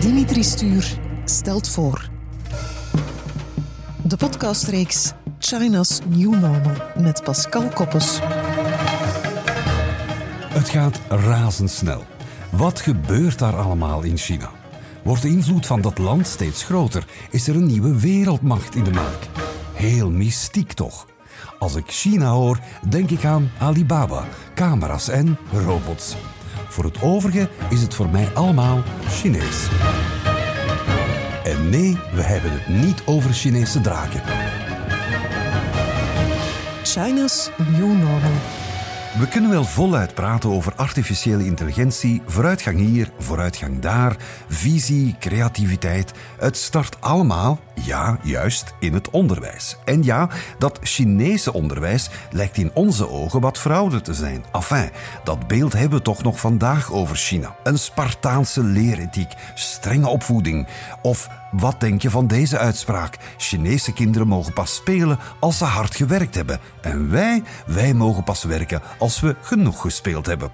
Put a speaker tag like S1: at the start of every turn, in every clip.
S1: Dimitri Stuur stelt voor. De podcastreeks China's New Normal met Pascal Koppes.
S2: Het gaat razendsnel. Wat gebeurt daar allemaal in China? Wordt de invloed van dat land steeds groter? Is er een nieuwe wereldmacht in de maak? Heel mystiek toch? Als ik China hoor, denk ik aan Alibaba, camera's en robots. Voor het overige is het voor mij allemaal Chinees. En nee, we hebben het niet over Chinese draken.
S1: China's New Normal.
S2: We kunnen wel voluit praten over artificiële intelligentie, vooruitgang hier, vooruitgang daar, visie, creativiteit. Het start allemaal, ja, juist in het onderwijs. En ja, dat Chinese onderwijs lijkt in onze ogen wat verouderd te zijn. Enfin, dat beeld hebben we toch nog vandaag over China. Een Spartaanse leerethiek, strenge opvoeding. Of wat denk je van deze uitspraak? Chinese kinderen mogen pas spelen als ze hard gewerkt hebben. En wij, wij mogen pas werken als we genoeg gespeeld hebben.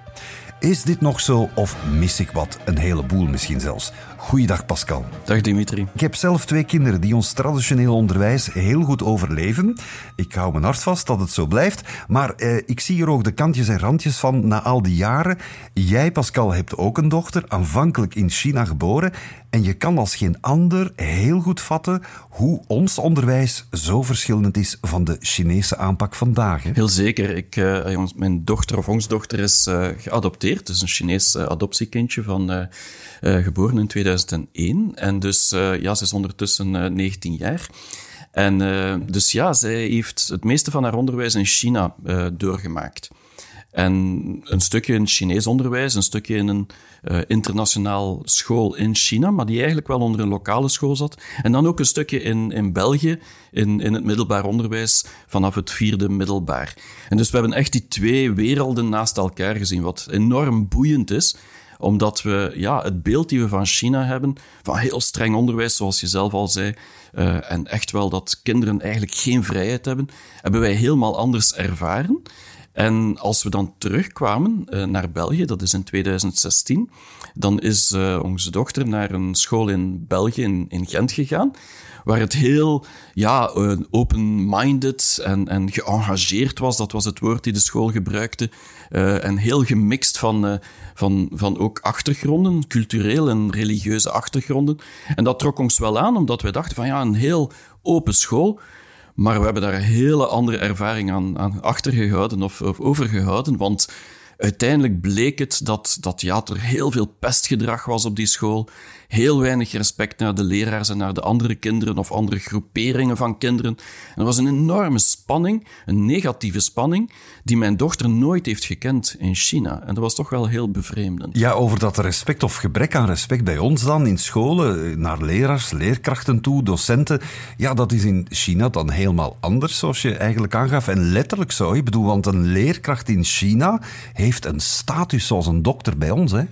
S2: Is dit nog zo of mis ik wat? Een heleboel misschien zelfs. Goeiedag Pascal.
S3: Dag Dimitri.
S2: Ik heb zelf twee kinderen die ons traditioneel onderwijs heel goed overleven. Ik hou mijn hart vast dat het zo blijft. Maar eh, ik zie hier ook de kantjes en randjes van na al die jaren. Jij, Pascal, hebt ook een dochter, aanvankelijk in China geboren. En je kan als geen ander heel goed vatten hoe ons onderwijs zo verschillend is van de Chinese aanpak vandaag. Hè?
S3: Heel zeker. Ik, uh, mijn dochter of ons dochter is uh, geadopteerd. Is een Chinees uh, adoptiekindje van geboren in 2001. En dus ja, ze is ondertussen 19 jaar. En dus ja, zij heeft het meeste van haar onderwijs in China doorgemaakt. En een stukje in Chinees onderwijs, een stukje in een uh, internationaal school in China, maar die eigenlijk wel onder een lokale school zat. En dan ook een stukje in, in België, in, in het middelbaar onderwijs, vanaf het vierde middelbaar. En dus we hebben echt die twee werelden naast elkaar gezien, wat enorm boeiend is omdat we ja, het beeld die we van China hebben, van heel streng onderwijs, zoals je zelf al zei, uh, en echt wel dat kinderen eigenlijk geen vrijheid hebben, hebben wij helemaal anders ervaren. En als we dan terugkwamen uh, naar België, dat is in 2016, dan is uh, onze dochter naar een school in België, in, in Gent gegaan, waar het heel ja, uh, open-minded en, en geëngageerd was. Dat was het woord die de school gebruikte. en heel gemixt van, van, van ook achtergronden, cultureel en religieuze achtergronden. En dat trok ons wel aan, omdat wij dachten van ja, een heel open school maar we hebben daar een hele andere ervaring aan, aan achtergehouden of, of overgehouden. Want uiteindelijk bleek het dat, dat ja, er heel veel pestgedrag was op die school. Heel weinig respect naar de leraars en naar de andere kinderen of andere groeperingen van kinderen. En er was een enorme spanning, een negatieve spanning, die mijn dochter nooit heeft gekend in China. En dat was toch wel heel bevreemdend.
S2: Ja, over dat respect of gebrek aan respect bij ons dan in scholen, naar leraars, leerkrachten toe, docenten. Ja, dat is in China dan helemaal anders, zoals je eigenlijk aangaf. En letterlijk zo. Ik bedoel, want een leerkracht in China heeft een status zoals een dokter bij ons, hè?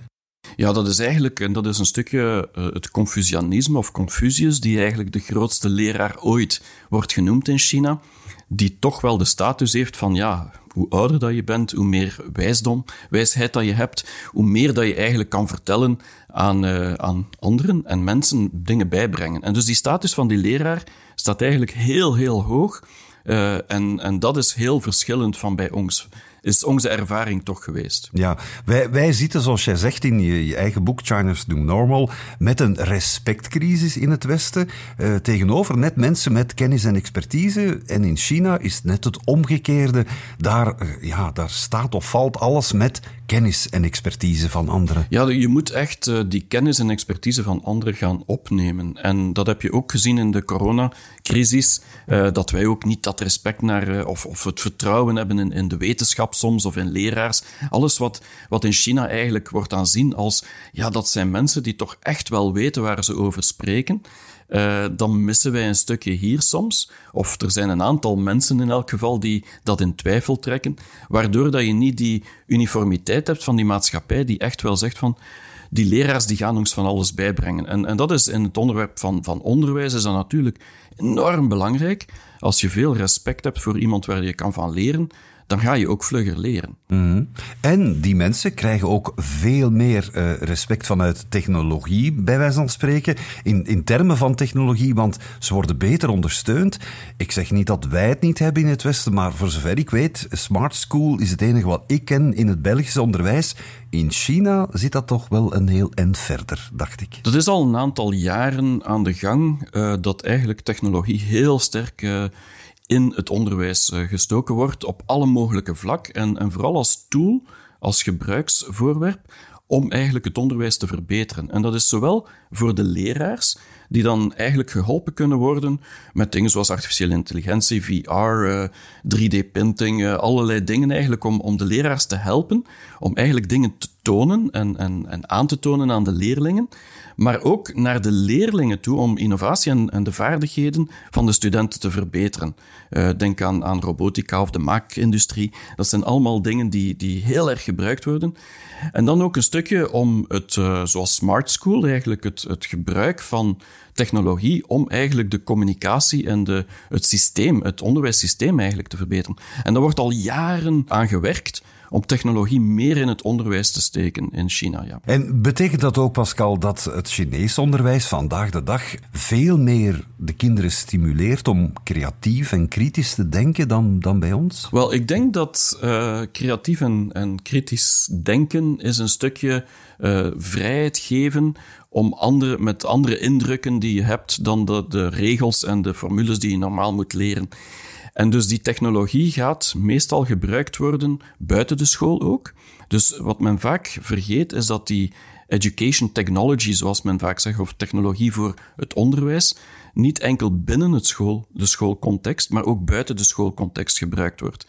S3: Ja, dat is eigenlijk en dat is een stukje uh, het Confucianisme of Confucius, die eigenlijk de grootste leraar ooit wordt genoemd in China, die toch wel de status heeft van ja, hoe ouder dat je bent, hoe meer wijsdom, wijsheid dat je hebt, hoe meer dat je eigenlijk kan vertellen aan, uh, aan anderen en mensen dingen bijbrengen. En dus die status van die leraar staat eigenlijk heel, heel hoog. Uh, en, en dat is heel verschillend van bij ons is onze ervaring toch geweest.
S2: Ja, wij, wij zitten, zoals jij zegt in je, je eigen boek China's New Normal, met een respectcrisis in het Westen. Uh, tegenover net mensen met kennis en expertise. En in China is net het omgekeerde. Daar, uh, ja, daar staat of valt alles met kennis en expertise van anderen.
S3: Ja, je moet echt uh, die kennis en expertise van anderen gaan opnemen. En dat heb je ook gezien in de coronacrisis. dat wij ook niet dat respect naar, of, of het vertrouwen hebben in, in de wetenschap soms of in leraars. Alles wat, wat in China eigenlijk wordt aanzien als, ja, dat zijn mensen die toch echt wel weten waar ze over spreken. Uh, dan missen wij een stukje hier soms. Of er zijn een aantal mensen in elk geval die dat in twijfel trekken. Waardoor dat je niet die uniformiteit hebt van die maatschappij die echt wel zegt van die leraars die gaan ons van alles bijbrengen. En, en dat is in het onderwerp van, van onderwijs is dat natuurlijk enorm belangrijk. Als je veel respect hebt voor iemand waar je kan van leren, dan ga je ook vlugger leren.
S2: Mhm. En die mensen krijgen ook veel meer uh, respect vanuit technologie, bij wijze van spreken, in, in termen van technologie, want ze worden beter ondersteund. Ik zeg niet dat wij het niet hebben in het Westen, maar voor zover ik weet, Smart School is het enige wat ik ken in het Belgische onderwijs. In China zit dat toch wel een heel eind verder, dacht ik.
S3: Dat is al een aantal jaren aan de gang uh, dat eigenlijk technologie heel sterk uh, in het onderwijs uh, gestoken wordt op alle mogelijke vlak en, en vooral als tool, als gebruiksvoorwerp om eigenlijk het onderwijs te verbeteren. En dat is zowel voor de leraars, die dan eigenlijk geholpen kunnen worden met dingen zoals artificiële intelligentie, VR, 3D-printing, allerlei dingen eigenlijk om, om de leraars te helpen, om eigenlijk dingen te tonen en, en, en aan te tonen aan de leerlingen, maar ook naar de leerlingen toe om innovatie en, en de vaardigheden van de studenten te verbeteren. Uh, denk aan, aan robotica of de maakindustrie. Dat zijn allemaal dingen die, die heel erg gebruikt worden. En dan ook een stukje om het, uh, zoals Smart School, eigenlijk het, het gebruik van technologie om eigenlijk de communicatie en de, het systeem, het onderwijssysteem eigenlijk te verbeteren. En daar wordt al jaren aan gewerkt om technologie meer in het onderwijs te steken in China. Ja.
S2: En betekent dat ook, Pascal, dat het Chinees onderwijs vandaag de dag veel meer de kinderen stimuleert om creatief en kritisch te denken dan, dan bij ons?
S3: Wel, ik denk dat uh, creatief en, en kritisch denken is een stukje uh, vrijheid geven om andere, met andere indrukken die je hebt dan de, de regels en de formules die je normaal moet leren. En dus die technologie gaat meestal gebruikt worden buiten de school ook. Dus wat men vaak vergeet is dat die education technology, zoals men vaak zegt, of technologie voor het onderwijs, niet enkel binnen het school, de schoolcontext, maar ook buiten de schoolcontext gebruikt wordt.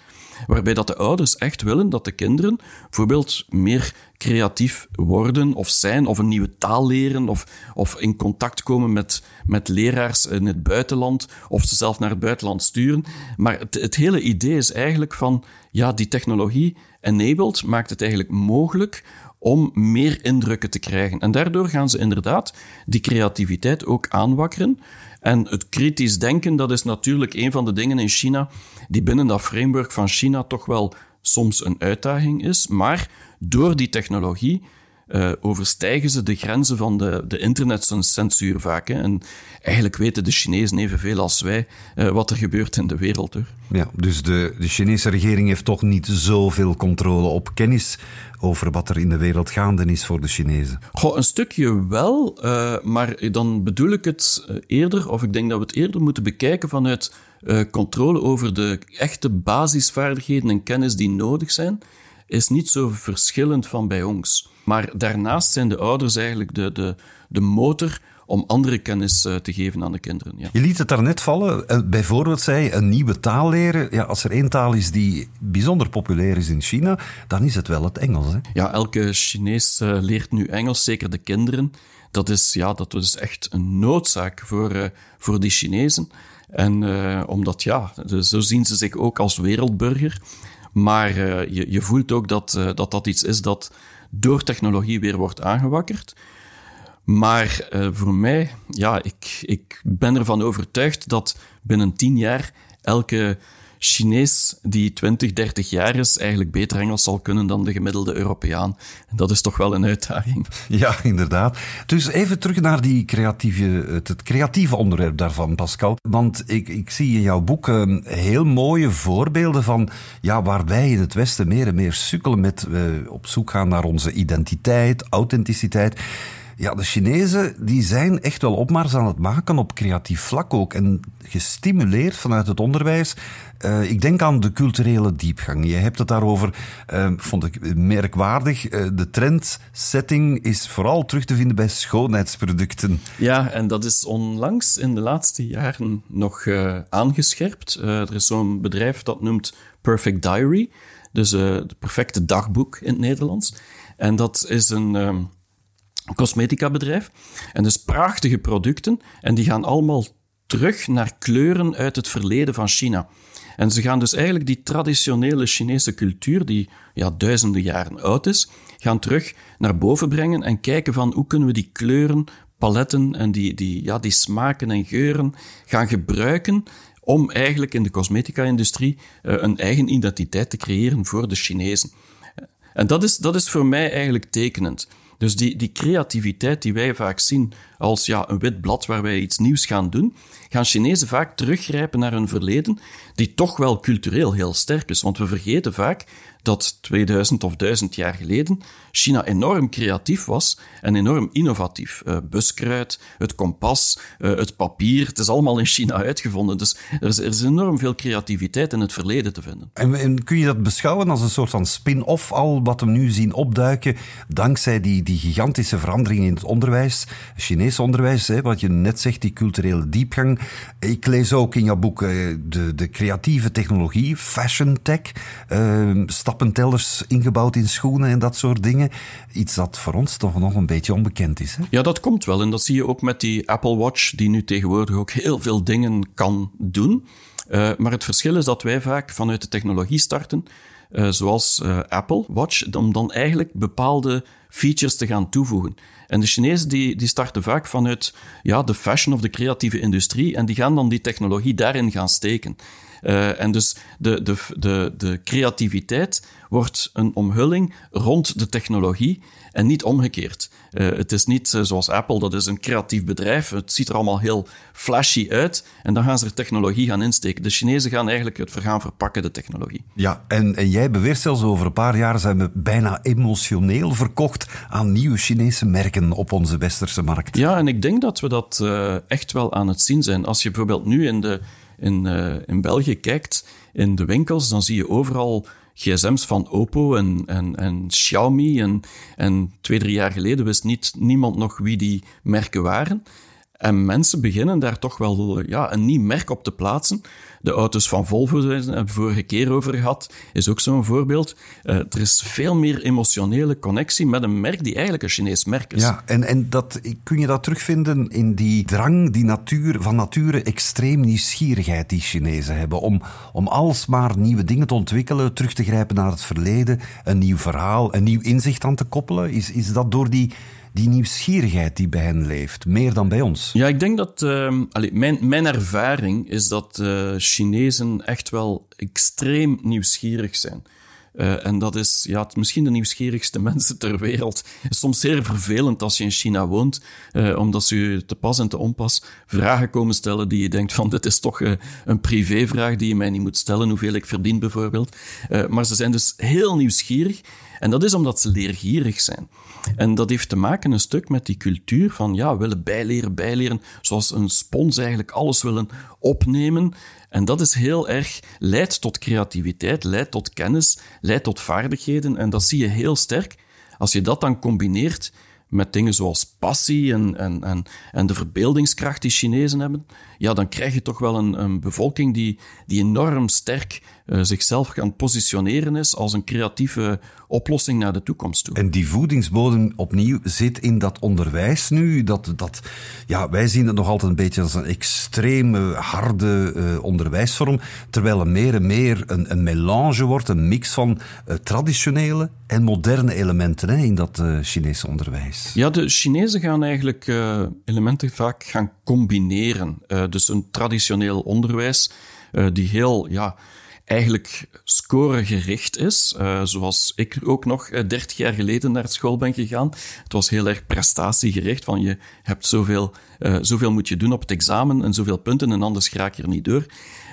S3: Waarbij dat de ouders echt willen dat de kinderen bijvoorbeeld meer creatief worden of zijn, of een nieuwe taal leren, of, of in contact komen met, met leraars in het buitenland, of ze zelf naar het buitenland sturen. Maar het, het hele idee is eigenlijk van, ja, die technologie enabled, maakt het eigenlijk mogelijk om meer indrukken te krijgen. En daardoor gaan ze inderdaad die creativiteit ook aanwakkeren. En het kritisch denken, dat is natuurlijk een van de dingen in China die binnen dat framework van China toch wel soms een uitdaging is. Maar door die technologie uh, overstijgen ze de grenzen van de, de internetcensuur vaak. Hè. En eigenlijk weten de Chinezen evenveel als wij uh, wat er gebeurt in de wereld. Hoor.
S2: Ja, dus de, de Chinese regering heeft toch niet zoveel controle op kennis over wat er in de wereld gaande is voor de Chinezen?
S3: Goh, een stukje wel, uh, maar dan bedoel ik het eerder, of ik denk dat we het eerder moeten bekijken vanuit controle over de echte basisvaardigheden en kennis die nodig zijn, is niet zo verschillend van bij ons. Maar daarnaast zijn de ouders eigenlijk de, de, de motor om andere kennis eh, te geven aan de kinderen. Ja.
S2: Je liet het daarnet vallen. Eh, bijvoorbeeld zei een nieuwe taal leren. Ja, als er één taal is die bijzonder populair is in China, dan is het wel het Engels. Hè?
S3: Ja, elke Chinees uh, leert nu Engels, zeker de kinderen. Dat is, ja, dat is echt een noodzaak voor, voor die Chinezen. En uh, omdat, ja, zo zien ze zich ook als wereldburger. Maar je, je voelt ook dat, dat dat iets is dat door technologie weer wordt aangewakkerd. Maar uh, voor mij, ja, ik, ik ben ervan overtuigd dat binnen tien jaar elke Chinees die 20, 30 jaar is, eigenlijk beter Engels zal kunnen dan de gemiddelde Europeaan. En dat is toch wel een uitdaging.
S2: Ja, inderdaad. Dus even terug naar die creatieve, het, creatieve onderwerp daarvan, Pascal. Want ik, ik zie in jouw boek uh, heel mooie voorbeelden van ja, waar wij in het Westen meer en meer sukkelen met uh, op zoek gaan naar onze identiteit, authenticiteit. Ja, de Chinezen die zijn echt wel opmars aan het maken op creatief vlak ook. En gestimuleerd vanuit het onderwijs. Uh, ik denk aan de culturele diepgang. Je hebt het daarover, uh, vond ik merkwaardig. Uh, de trendsetting is vooral terug te vinden bij schoonheidsproducten.
S3: Ja, en dat is onlangs in de laatste jaren nog aangescherpt. er is zo'n bedrijf dat noemt Perfect Diary. Dus het perfecte dagboek in het Nederlands. En dat is een ehm, cosmetica bedrijf. En dus prachtige producten. En die gaan allemaal terug naar kleuren uit het verleden van China. En ze gaan dus eigenlijk die traditionele Chinese cultuur, die ja, duizenden jaren oud is, gaan terug naar boven brengen en kijken van hoe kunnen we die kleuren, paletten en die, die, ja, die smaken en geuren gaan gebruiken om eigenlijk in de cosmetica-industrie uh, een eigen identiteit te creëren voor de Chinezen. En dat is, dat is voor mij eigenlijk tekenend. Dus die, die creativiteit die wij vaak zien als ja, een wit blad waar wij iets nieuws gaan doen, gaan Chinezen vaak teruggrijpen naar hun verleden, die toch wel cultureel heel sterk is. Want we vergeten vaak dat 2000 of 1000 jaar geleden China enorm creatief was en enorm innovatief. Uh, buskruid, het kompas, uh, het papier, het is allemaal in China uitgevonden. Dus er is, er is, enorm veel creativiteit in het verleden te vinden.
S2: En, en kun je dat beschouwen als een soort van spin-off al wat we nu zien opduiken dankzij die, die gigantische veranderingen in het onderwijs, Chinees onderwijs, hè, wat je net zegt, die culturele diepgang. Ik lees ook in jouw boek uh, de, de creatieve technologie, fashion tech, stappentellers ingebouwd in schoenen en dat soort dingen. Iets dat voor ons toch nog een beetje onbekend is. Hè?
S3: Ja, dat komt wel. En dat zie je ook met die Apple Watch, die nu tegenwoordig ook heel veel dingen kan doen. Uh, maar het verschil is dat wij vaak vanuit de technologie starten, uh, zoals uh, Apple Watch, om dan eigenlijk bepaalde features te gaan toevoegen. En de Chinezen die, die starten vaak vanuit ja, de fashion of de creatieve industrie en die gaan dan die technologie daarin gaan steken. Uh, en dus de, de, de, de creativiteit wordt een omhulling rond de technologie en niet omgekeerd. Uh, het is niet uh, zoals Apple, dat is een creatief bedrijf. Het ziet er allemaal heel flashy uit. En dan gaan ze er technologie gaan insteken. De Chinezen gaan eigenlijk het gaan verpakken, de technologie.
S2: Ja, en, en jij beweert zelfs over een paar jaar zijn we bijna emotioneel verkocht aan nieuwe Chinese merken op onze westerse markt.
S3: Ja, en ik denk dat we dat uh, echt wel aan het zien zijn. Als je bijvoorbeeld nu in de in, uh, in België kijkt, in de winkels, dan zie je overal gsm's van Oppo en, en, en Xiaomi. En, en twee, drie jaar geleden wist niet, niemand nog wie die merken waren. En mensen beginnen daar toch wel ja, een nieuw merk op te plaatsen. De auto's van Volvo, hebben we vorige keer over gehad, is ook zo'n voorbeeld. Uh, er is veel meer emotionele connectie met een merk die eigenlijk een Chinees merk is.
S2: Ja, en, en dat, kun je dat terugvinden in die drang, die natuur, van nature extreem nieuwsgierigheid die Chinezen hebben. Om, om alsmaar nieuwe dingen te ontwikkelen, terug te grijpen naar het verleden, een nieuw verhaal, een nieuw inzicht aan te koppelen. Is, is dat door die die nieuwsgierigheid die bij hen leeft, meer dan bij ons?
S3: Ja, ik denk dat uh, mijn, mijn ervaring is dat uh, Chinezen echt wel extreem nieuwsgierig zijn. Uh, en dat is ja, misschien de nieuwsgierigste mensen ter wereld. Soms zeer vervelend als je in China woont, uh, omdat ze te pas en te onpas vragen komen stellen die je denkt van dit is toch uh, een privévraag die je mij niet moet stellen, hoeveel ik verdien bijvoorbeeld. maar ze zijn dus heel nieuwsgierig en dat is omdat ze leergierig zijn. En dat heeft te maken een stuk met die cultuur van ja, willen bijleren, bijleren, zoals een spons eigenlijk alles willen opnemen. En dat is heel erg, leidt tot creativiteit, leidt tot kennis, leidt tot vaardigheden. En dat zie je heel sterk als je dat dan combineert met dingen zoals passie en, en, en, en de verbeeldingskracht die Chinezen hebben, ja, dan krijg je toch wel een, een bevolking die, die enorm sterk zichzelf gaan positioneren is als een creatieve oplossing naar de toekomst toe.
S2: En die voedingsbodem opnieuw zit in dat onderwijs nu. Dat, dat, ja, wij zien het nog altijd een beetje als een extreme harde uh, onderwijsvorm, terwijl er meer en meer een, een melange wordt, een mix van uh, traditionele en moderne elementen hè, in dat Chinese onderwijs.
S3: Ja, de Chinezen gaan eigenlijk elementen vaak gaan combineren. dus een traditioneel onderwijs die heel ja, eigenlijk scoregericht is. Uh, zoals ik ook nog uh, 30 jaar geleden naar school ben gegaan. Het was heel erg prestatiegericht. Van je hebt zoveel, uh, zoveel moet je doen op het examen en zoveel punten en anders raak je er niet door.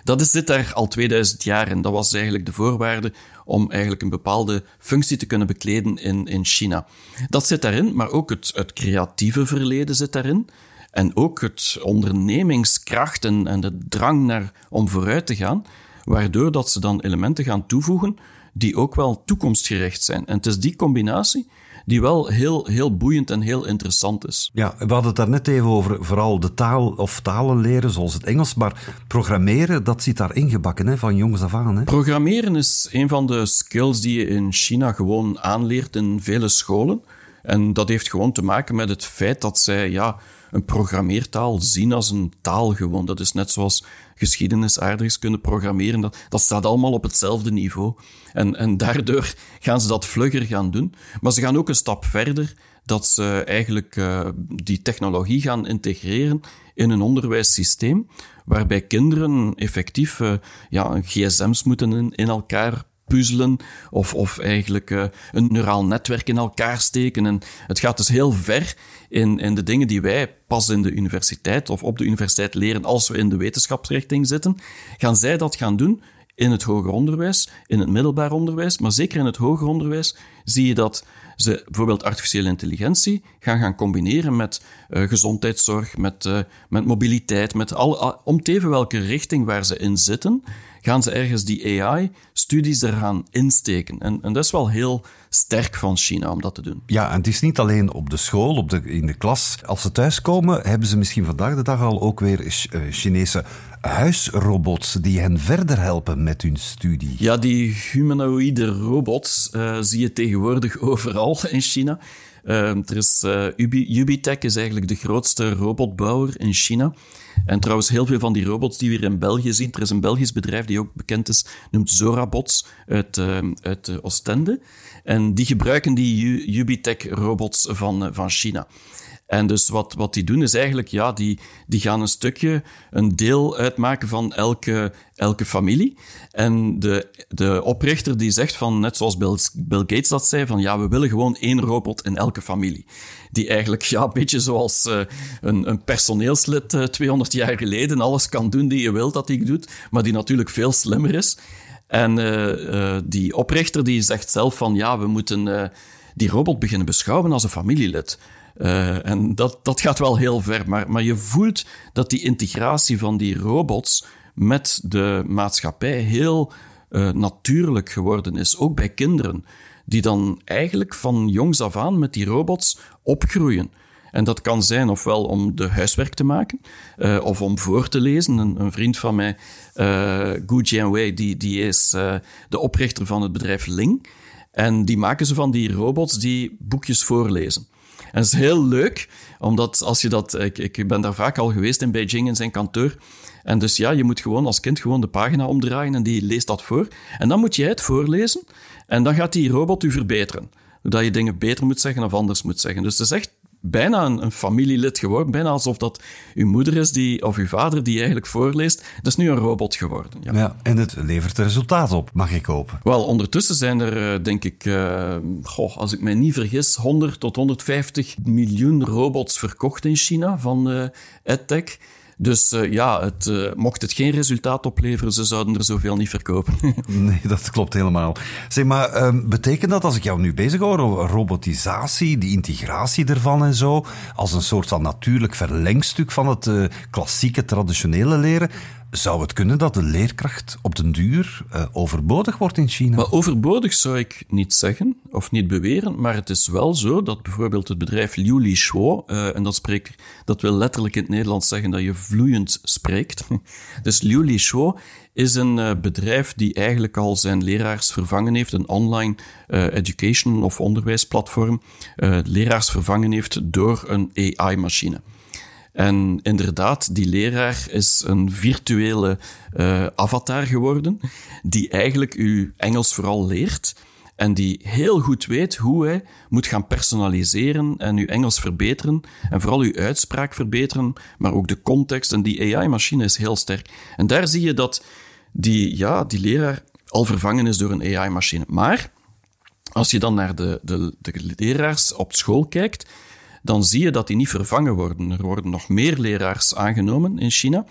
S3: Dat is, zit daar al 2000 jaar en dat was eigenlijk de voorwaarde om eigenlijk een bepaalde functie te kunnen bekleden in, in China. Dat zit daarin, maar ook het, het creatieve verleden zit daarin. En ook het ondernemingskracht en, en de drang naar, om vooruit te gaan waardoor dat ze dan elementen gaan toevoegen die ook wel toekomstgericht zijn. En het is die combinatie die wel heel, heel boeiend en heel interessant is.
S2: Ja, we hadden het daar net even over vooral de taal of talen leren, zoals het Engels, maar programmeren, dat zit daar ingebakken hè, van jongs af aan. Hè?
S3: Programmeren is een van de skills die je in China gewoon aanleert in vele scholen. En dat heeft gewoon te maken met het feit dat zij ja, een programmeertaal zien als een taal gewoon. Dat is net zoals geschiedenis, aardrijkskunde, programmeren. Dat, dat staat allemaal op hetzelfde niveau. En, en daardoor gaan ze dat vlugger gaan doen. Maar ze gaan ook een stap verder dat ze eigenlijk uh, die technologie gaan integreren in een onderwijssysteem, waarbij kinderen effectief uh, ja, gsm's moeten in elkaar puzzelen of, eigenlijk uh, een neuraal netwerk in elkaar steken. En het gaat dus heel ver in, in de dingen die wij pas in de universiteit of op de universiteit leren als we in de wetenschapsrichting zitten. Gaan zij dat gaan doen in het hoger onderwijs, in het middelbaar onderwijs, maar zeker in het hoger onderwijs zie je dat ze bijvoorbeeld artificiële intelligentie gaan gaan combineren met uh, gezondheidszorg, met, uh, met mobiliteit, met alle, om teven welke richting waar ze in zitten, gaan ze ergens die AI-studies er gaan insteken. En, en dat is wel heel sterk van China om dat te doen.
S2: Ja, en het is niet alleen op de school, op de, in de klas. Als ze thuiskomen, hebben ze misschien vandaag de dag al ook weer uh, Chinese huisrobots die hen verder helpen met hun studie.
S3: Ja, die humanoïde robots uh, zie je tegenwoordig overal in China. Uh, er is, uh, Ubi, Ubitech is eigenlijk de grootste robotbouwer in China. En trouwens, heel veel van die robots die we hier in België zien, er is een Belgisch bedrijf die ook bekend is, noemt Zorabots uit, uh, uit Oostende. En die gebruiken die Ubitech-robots van, van China. En dus wat, wat die doen is eigenlijk, ja, die, die gaan een stukje, een deel uitmaken van elke, elke familie. En de, de oprichter die zegt van, net zoals Bill, Bill Gates dat zei, van ja, we willen gewoon één robot in elke familie. Die eigenlijk, ja, een beetje zoals uh, een, een personeelslid uh, 200 jaar geleden alles kan doen die je wilt dat hij doet, maar die natuurlijk veel slimmer is. En uh, die oprichter die zegt zelf van, ja, we moeten die robot beginnen beschouwen als een familielid. Uh, en dat, dat gaat wel heel ver, maar, maar je voelt dat die integratie van die robots met de maatschappij heel uh, natuurlijk geworden is, ook bij kinderen, die dan eigenlijk van jongs af aan met die robots opgroeien. En dat kan zijn ofwel om de huiswerk te maken, uh, of om voor te lezen. Een, een vriend van mij, uh, Gu Jianwei, die, die is de oprichter van het bedrijf Ling. En die maken ze van die robots die boekjes voorlezen. En het is heel leuk, omdat als je dat... Ik, ik ben daar vaak al geweest in Beijing in zijn kantoor. En dus ja, je moet gewoon als kind gewoon de pagina omdraaien en die leest dat voor. En dan moet jij het voorlezen en dan gaat die robot u verbeteren. Dat je dingen beter moet zeggen of anders moet zeggen. Dus het is echt bijna een, een, familielid geworden. Bijna alsof dat uw moeder is die, of uw vader die eigenlijk voorleest. Dat is nu een robot geworden. Ja.
S2: ja en het levert resultaat op, mag ik hopen.
S3: Wel, ondertussen zijn er, eh, denk ik, uh, goh, als ik mij niet vergis, 100 tot 150 miljoen robots verkocht in China van uh, EdTech. Dus uh, ja, het, uh, mocht het geen resultaat opleveren, ze zouden er zoveel niet verkopen.
S2: nee, dat klopt helemaal. Zeg maar, um, betekent dat als ik jou nu bezig hoor robotisatie, die integratie ervan en zo, als een soort van natuurlijk verlengstuk van het uh, klassieke traditionele leren, zou het kunnen dat de leerkracht op den duur uh, overbodig wordt in China?
S3: Maar overbodig zou ik niet zeggen of niet beweren, maar het is wel zo dat bijvoorbeeld het bedrijf Liu Li Shuo, uh, en dat, spreek, dat wil letterlijk in het Nederlands zeggen dat je vloeiend spreekt. dus Liu Li Shuo is een uh, bedrijf die eigenlijk al zijn leraars vervangen heeft, een online education of onderwijsplatform, leraars vervangen heeft door een AI-machine. En inderdaad, die leraar is een virtuele uh, avatar geworden, die eigenlijk u Engels vooral leert en die heel goed weet hoe hij moet gaan personaliseren en uw Engels verbeteren en vooral uw uitspraak verbeteren, maar ook de context. En die AI-machine is heel sterk. En daar zie je dat die, ja, die leraar al vervangen is door een AI-machine. Maar als je dan naar de, de, de leraars op school kijkt, dan zie je dat die niet vervangen worden. Er worden nog meer leraars aangenomen in China,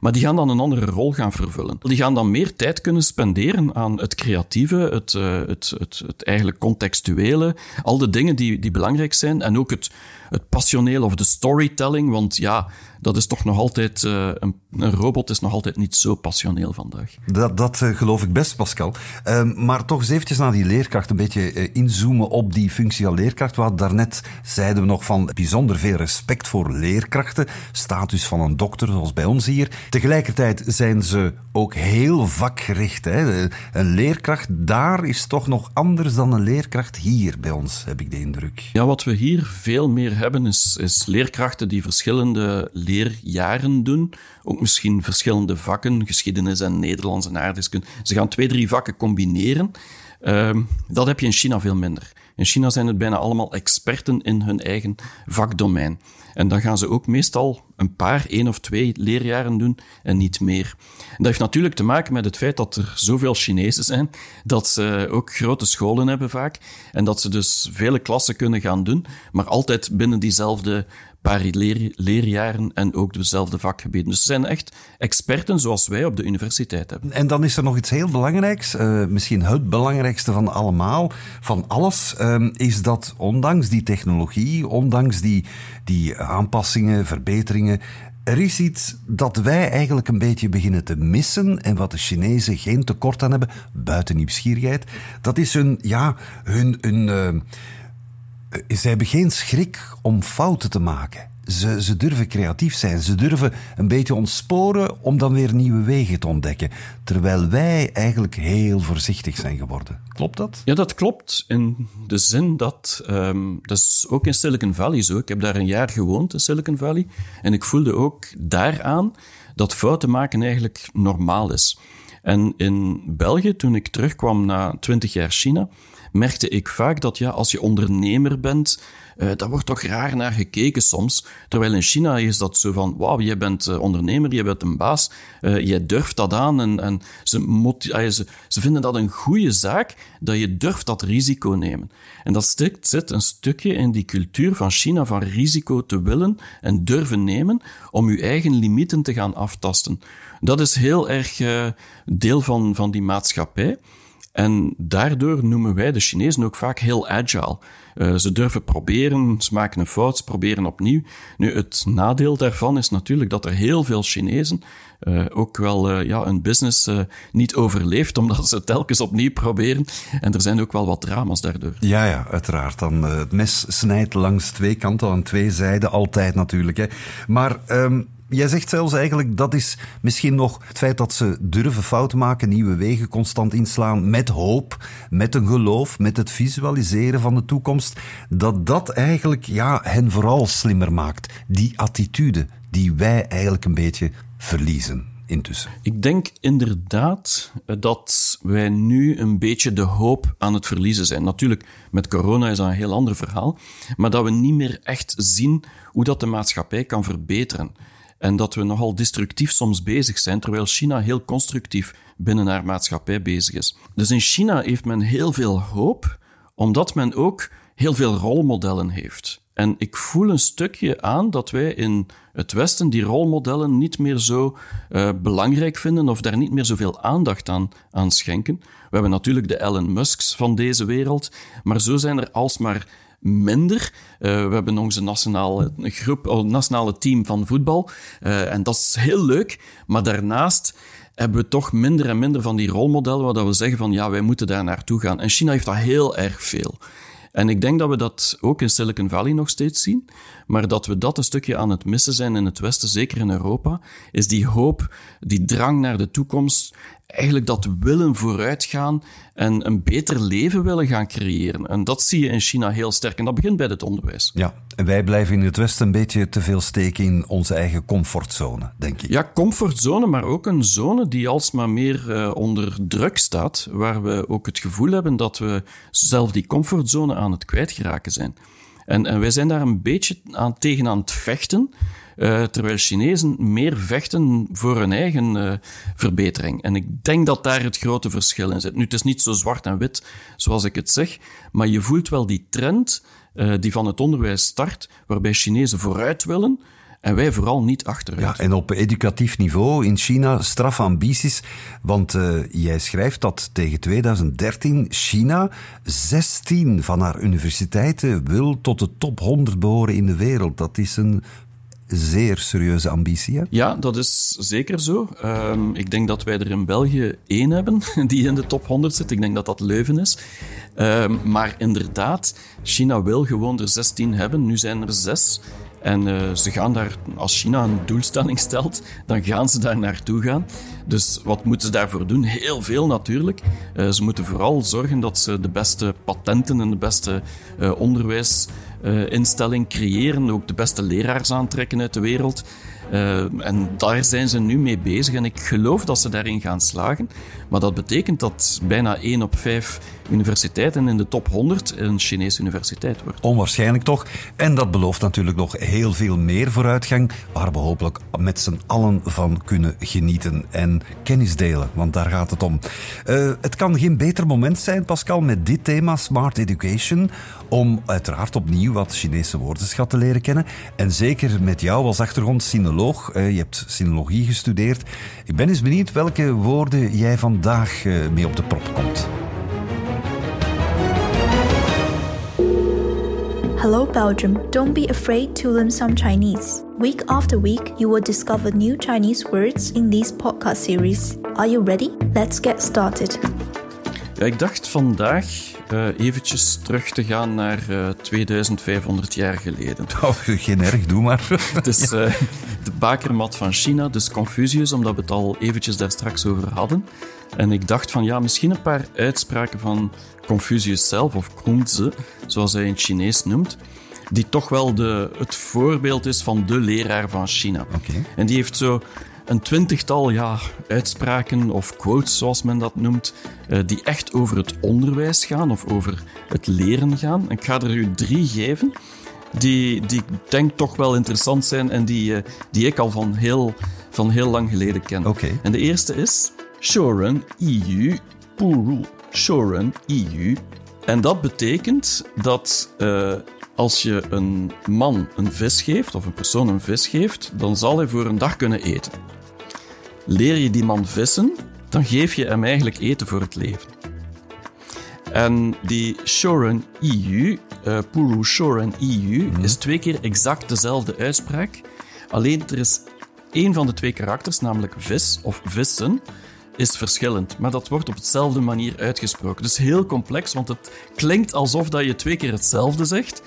S3: maar die gaan dan een andere rol gaan vervullen. Die gaan dan meer tijd kunnen spenderen aan het creatieve, het, uh, het, het, het eigenlijk contextuele, al de dingen die, die belangrijk zijn en ook het, het passioneel of de storytelling, want ja, dat is toch nog altijd, uh, een, een, robot is nog altijd niet zo passioneel vandaag.
S2: Dat, dat uh, geloof ik best, Pascal. Uh, maar toch eens eventjes naar die leerkracht, een beetje eh, inzoomen op die functie als leerkracht. Wat daarnet zeiden we nog van bijzonder veel respect voor leerkrachten, status van een dokter zoals bij ons hier. Tegelijkertijd zijn ze ook heel vakgericht. Hè? Een leerkracht daar is toch nog anders dan een leerkracht hier bij ons, heb ik de indruk.
S3: Ja, wat we hier veel meer hebben is, is leerkrachten die verschillende leerjaren doen. Ook misschien verschillende vakken, geschiedenis en Nederlands en aardrijkskunde. Ze gaan twee, drie vakken combineren. Uh, dat heb je in China veel minder. In China zijn het bijna allemaal experten in hun eigen vakdomein. En dan gaan ze ook meestal een paar, één of twee leerjaren doen en niet meer. En dat heeft natuurlijk te maken met het feit dat er zoveel Chinezen zijn, dat ze ook grote scholen hebben vaak, en dat ze dus vele klassen kunnen gaan doen, maar altijd binnen diezelfde paar leer, leerjaren en ook dezelfde vakgebieden. Dus ze zijn echt experten zoals wij op de universiteit hebben.
S2: En dan is er nog iets heel belangrijks, uh, misschien het belangrijkste van allemaal, van alles, uh, is dat ondanks die technologie, ondanks die, die aanpassingen, verbeteringen, er is iets dat wij eigenlijk een beetje beginnen te missen en wat de Chinezen geen tekort aan hebben, buiten nieuwsgierigheid. Dat is hun, ja, hun, hun uh, ze hebben geen schrik om fouten te maken. Ze, ze durven creatief zijn. Ze durven een beetje ontsporen om dan weer nieuwe wegen te ontdekken. Terwijl wij eigenlijk heel voorzichtig zijn geworden. Klopt dat?
S3: Ja, dat klopt. In de zin dat. Um, dat is ook in Silicon Valley zo. Ik heb daar een jaar gewoond in Silicon Valley. En ik voelde ook daaraan dat fouten maken eigenlijk normaal is. En in België, toen ik terugkwam na twintig jaar China, merkte ik vaak dat ja, als je ondernemer bent, uh, daar wordt toch raar naar gekeken soms. Terwijl in China is dat zo van, wauw, jij bent uh, ondernemer, je bent een baas, uh, jij durft dat aan. En, en ze, ze, ze vinden dat een goede zaak, dat je durft dat risico nemen. En dat stikt, zit een stukje in die cultuur van China van risico te willen en durven nemen om je eigen limieten te gaan aftasten. Dat is heel erg deel van, van die maatschappij. En daardoor noemen wij de Chinezen ook vaak heel agile. Uh, ze durven proberen, ze maken een fout, ze proberen opnieuw. Nu, het nadeel daarvan is natuurlijk dat er heel veel Chinezen uh, ook wel uh, ja, een business niet overleeft, omdat ze telkens opnieuw proberen. En er zijn ook wel wat drama's daardoor.
S2: Ja, ja, uiteraard. Dan, het mes snijdt langs twee kanten, aan twee zijden, altijd natuurlijk. Hè. Maar um, jij zegt zelfs eigenlijk dat is misschien nog het feit dat ze durven fouten maken, nieuwe wegen constant inslaan, met hoop, met een geloof, met het visualiseren van de toekomst, dat dat eigenlijk ja, hen vooral slimmer maakt. Die attitude die wij eigenlijk een beetje verliezen. Intussen.
S3: Ik denk inderdaad dat wij nu een beetje de hoop aan het verliezen zijn. Natuurlijk, met corona is dat een heel ander verhaal, maar dat we niet meer echt zien hoe dat de maatschappij kan verbeteren. En dat we nogal destructief soms bezig zijn, terwijl China heel constructief binnen haar maatschappij bezig is. Dus in China heeft men heel veel hoop, omdat men ook heel veel rolmodellen heeft. En ik voel een stukje aan dat wij in het Westen die rolmodellen niet meer zo uh, belangrijk vinden of daar niet meer zoveel aandacht aan, aan schenken. We hebben natuurlijk de Elon Musks van deze wereld, maar zo zijn er alsmaar minder. Uh, we hebben onze nationale groep, oh, nationale team van voetbal. Uh, en dat is heel leuk. Maar daarnaast hebben we toch minder en minder van die rolmodellen waar we zeggen van ja, wij moeten daar naartoe gaan. En China heeft dat heel erg veel. En ik denk dat we dat ook in Silicon Valley nog steeds zien, maar dat we dat een stukje aan het missen zijn in het Westen, zeker in Europa, is die hoop, die drang naar de toekomst eigenlijk dat willen vooruitgaan en een beter leven willen gaan creëren. En dat zie je in China heel sterk. En dat begint bij het onderwijs.
S2: Ja, en wij blijven in het Westen een beetje te veel steken in onze eigen comfortzone, denk ik.
S3: Ja, comfortzone, maar ook een zone die alsmaar meer uh, onder druk staat, waar we ook het gevoel hebben dat we zelf die comfortzone aan het kwijtgeraken zijn. En, en wij zijn daar een beetje aan, tegen aan het vechten. Uh, terwijl Chinezen meer vechten voor hun eigen uh, verbetering. En ik denk dat daar het grote verschil in zit. Nu, het is niet zo zwart en wit zoals ik het zeg, maar je voelt wel die trend uh, die van het onderwijs start, waarbij Chinezen vooruit willen, en wij vooral niet achteruit.
S2: Ja, en op educatief niveau in China strafambities. Want uh, jij schrijft dat tegen 2013 China 16 van haar universiteiten wil tot de top 100 behoren in de wereld. Dat is een zeer serieuze ambitie. Hè?
S3: Ja, dat is zeker zo. Um, ik denk dat wij er in België één hebben die in de top 100 zit. Ik denk dat dat Leuven is. Um, maar inderdaad, China wil gewoon er 16 hebben. Nu zijn er zes. En uh, ze gaan daar, als China een doelstelling stelt, dan gaan ze daar naartoe gaan. Dus wat moeten ze daarvoor doen? Heel veel natuurlijk. Uh, ze moeten vooral zorgen dat ze de beste patenten en de beste uh, onderwijsinstelling creëren. Ook de beste leraars aantrekken uit de wereld. En daar zijn ze nu mee bezig en ik geloof dat ze daarin gaan slagen. Maar dat betekent dat bijna 1 op 5 universiteit en in de top 100 een Chinese universiteit wordt.
S2: Onwaarschijnlijk toch. En dat belooft natuurlijk nog heel veel meer vooruitgang, waar we hopelijk met z'n allen van kunnen genieten en kennis delen, want daar gaat het om. Uh, het kan geen beter moment zijn, Pascal, met dit thema Smart Education, om uiteraard opnieuw wat Chinese woordenschat te leren kennen. En zeker met jou als achtergrond sinoloog, uh, je hebt sinologie gestudeerd. Ik ben eens benieuwd welke woorden jij vandaag uh, mee op de prop komt.
S4: Hello, Belgium. Don't be afraid to learn some Chinese. Week after week, you will discover new Chinese words in this podcast series. Are you ready? Let's get started.
S3: Ja, ik dacht vandaag uh, eventjes terug te gaan naar uh, 2500 jaar geleden.
S2: Oh, geen erg, doe maar.
S3: Het is uh, de bakermat van China, dus Confucius, omdat we het al eventjes daar straks over hadden. En ik dacht van ja, misschien een paar uitspraken van Confucius zelf, of Kunzi, zoals hij in het Chinees noemt, die toch wel de, het voorbeeld is van de leraar van China.
S2: Okay.
S3: En die heeft zo een twintigtal ja, uitspraken of quotes, zoals men dat noemt, uh, die echt over het onderwijs gaan of over het leren gaan. Ik ga er u drie geven, die, die ik denk toch wel interessant zijn en die, uh, die ik al van heel, van heel lang geleden ken.
S2: Okay.
S3: En de eerste is Shoren Iyu Puru. Shoren Iyu. En dat betekent dat uh, als je een man een vis geeft, of een persoon een vis geeft, dan zal hij voor een dag kunnen eten. Leer je die man vissen, dan geef je hem eigenlijk eten voor het leven. En die Shoren EU, uh, Puru Shoren EU, mm. is twee keer exact dezelfde uitspraak. Alleen er is één van de twee karakters, namelijk vis of vissen, is verschillend. Maar dat wordt op dezelfde manier uitgesproken. Dus heel complex, want het klinkt alsof dat je twee keer hetzelfde zegt.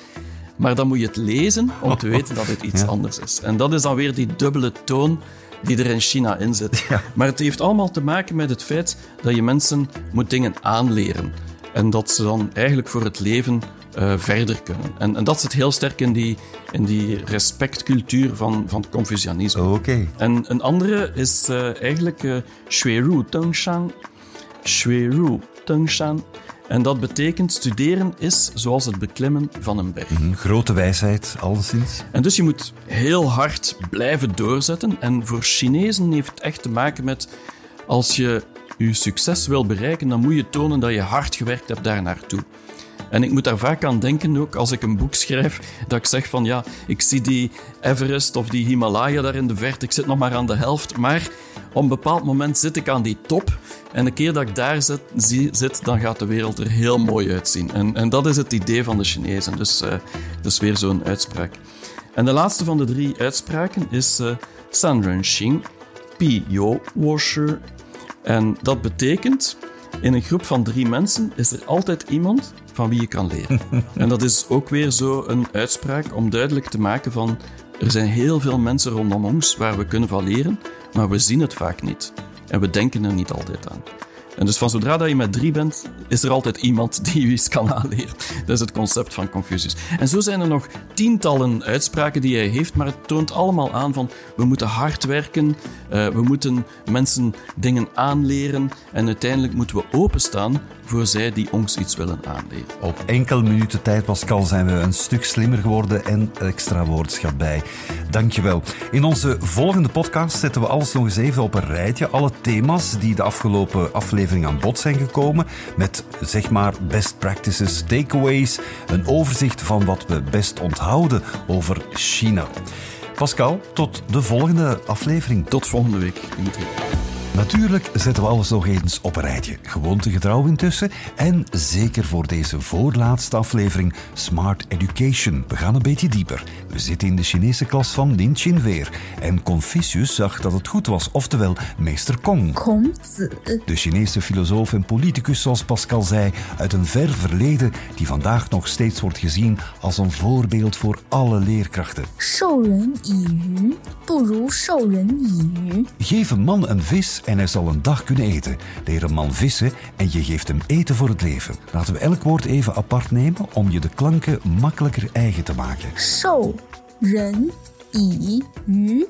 S3: Maar dan moet je het lezen om te weten dat het iets ja. anders is. En dat is dan weer die dubbele toon die er in China in zit.
S2: Ja.
S3: Maar het heeft allemaal te maken met het feit dat je mensen moet dingen aanleren. En dat ze dan eigenlijk voor het leven uh, verder kunnen. En, en, dat zit heel sterk in die, in die respectcultuur van, van het Confucianisme.
S2: Okay.
S3: En een andere is uh, eigenlijk uh, Xueru Tengshan. Xueru Tengshan. En dat betekent studeren is zoals het beklimmen van een berg.
S2: Mm, grote wijsheid, alleszins.
S3: En dus je moet heel hard blijven doorzetten. En voor Chinezen heeft het echt te maken met als je je succes wil bereiken, dan moet je tonen dat je hard gewerkt hebt daar naartoe. En ik moet daar vaak aan denken ook als ik een boek schrijf, dat ik zeg van ja, ik zie die Everest of die Himalaya daar in de verte, ik zit nog maar aan de helft, maar op een bepaald moment zit ik aan die top en de keer dat ik daar zit, zie, zit dan gaat de wereld er heel mooi uitzien. En, en dat is het idee van de Chinezen, dus uh, dat is weer zo'n uitspraak. En de laatste van de drie uitspraken is uh, San Ren Xing Pi Washer. En dat betekent, in een groep van drie mensen is er altijd iemand van wie je kan leren. en dat is ook weer zo een uitspraak om duidelijk te maken van er zijn heel veel mensen rondom ons waar we kunnen van leren, maar we zien het vaak niet. En we denken er niet altijd aan. En dus van zodra dat je met drie bent, is er altijd iemand die je iets kan aanleren. Dat is het concept van Confucius. En zo zijn er nog tientallen uitspraken die hij heeft, maar het toont allemaal aan van we moeten hard werken, uh, we moeten mensen dingen aanleren en uiteindelijk moeten we openstaan voor zij die ons iets willen aanleren.
S2: Op enkele minuten tijd, Pascal, zijn we een stuk slimmer geworden en extra woordschap bij. Dankjewel. In onze volgende podcast zetten we alles nog eens even op een rijtje. Alle thema's die de afgelopen aflevering aan bod zijn gekomen. Met zeg maar best practices, takeaways. Een overzicht van wat we best onthouden over China. Pascal, tot de volgende aflevering.
S3: Tot volgende week.
S2: Natuurlijk zetten we alles nog eens op een rijtje. Gewoontegetrouw intussen. En zeker voor deze voorlaatste aflevering Smart Education. We gaan een beetje dieper. We zitten in de Chinese klas van Lin Chin weer. En Confucius zag dat het goed was, oftewel meester Kong. De Chinese filosoof en politicus, zoals Pascal zei, uit een ver verleden die vandaag nog steeds wordt gezien als een voorbeeld voor alle leerkrachten.
S4: Shouren yi 不如授人以渔。
S2: Geef een man een vis en hij zal een dag kunnen eten. Leer een man vissen en je geeft hem eten voor het leven. Laten we elk woord even apart nemen om je de klanken makkelijker eigen te maken.
S4: 授人以鱼，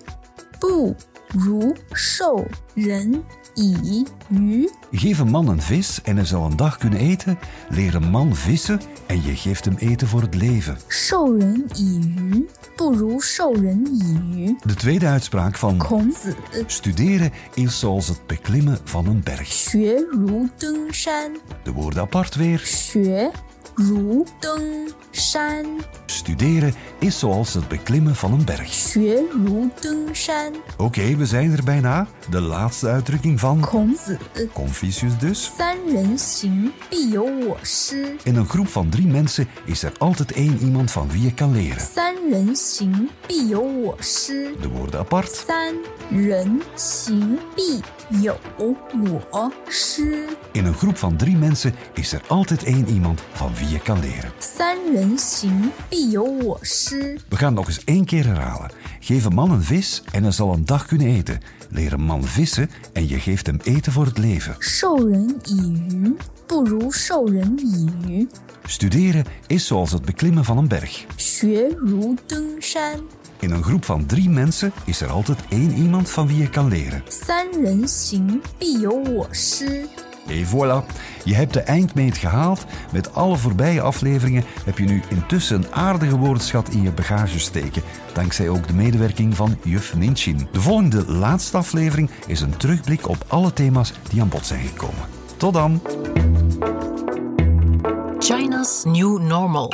S4: 不 如授人
S5: 以鱼，
S2: Geef een man een vis en hij zal een dag kunnen eten. Leer een man vissen en je geeft hem eten voor het leven.
S5: 授人以鱼不如授人以渔。
S2: De tweede uitspraak van
S5: 孔子
S2: studeren is zoals het beklimmen van een berg.
S5: 学如登山，
S2: De woorden apart weer.
S5: 学 如登山，
S2: Studeren is zoals het beklimmen van een berg.
S5: 学如登山。
S2: Oké, we zijn er bijna. De laatste uitdrukking van
S5: 孔子
S2: Confucius dus.
S5: 三人行，必有我师。
S2: In een groep van drie mensen is er altijd één iemand van wie je kan leren.
S5: 三人行，必有我师。
S2: De woorden apart.
S5: 三人行，必有我师。
S2: In een groep van drie mensen is er altijd één iemand van wie je kan leren. We gaan nog eens één keer herhalen. Geef een man een vis en hij zal een dag kunnen eten. Leer een man vissen en je geeft hem eten voor het leven. Studeren is zoals het beklimmen van een berg. In een groep van drie mensen is er altijd één iemand van wie je kan leren. Et voilà, je hebt de eindmeet gehaald. Met alle voorbije afleveringen heb je nu intussen een aardige woordenschat in je bagage steken. Dankzij ook de medewerking van juf Ninchin. De volgende laatste aflevering is een terugblik op alle thema's die aan bod zijn gekomen. Tot dan!
S1: China's New Normal.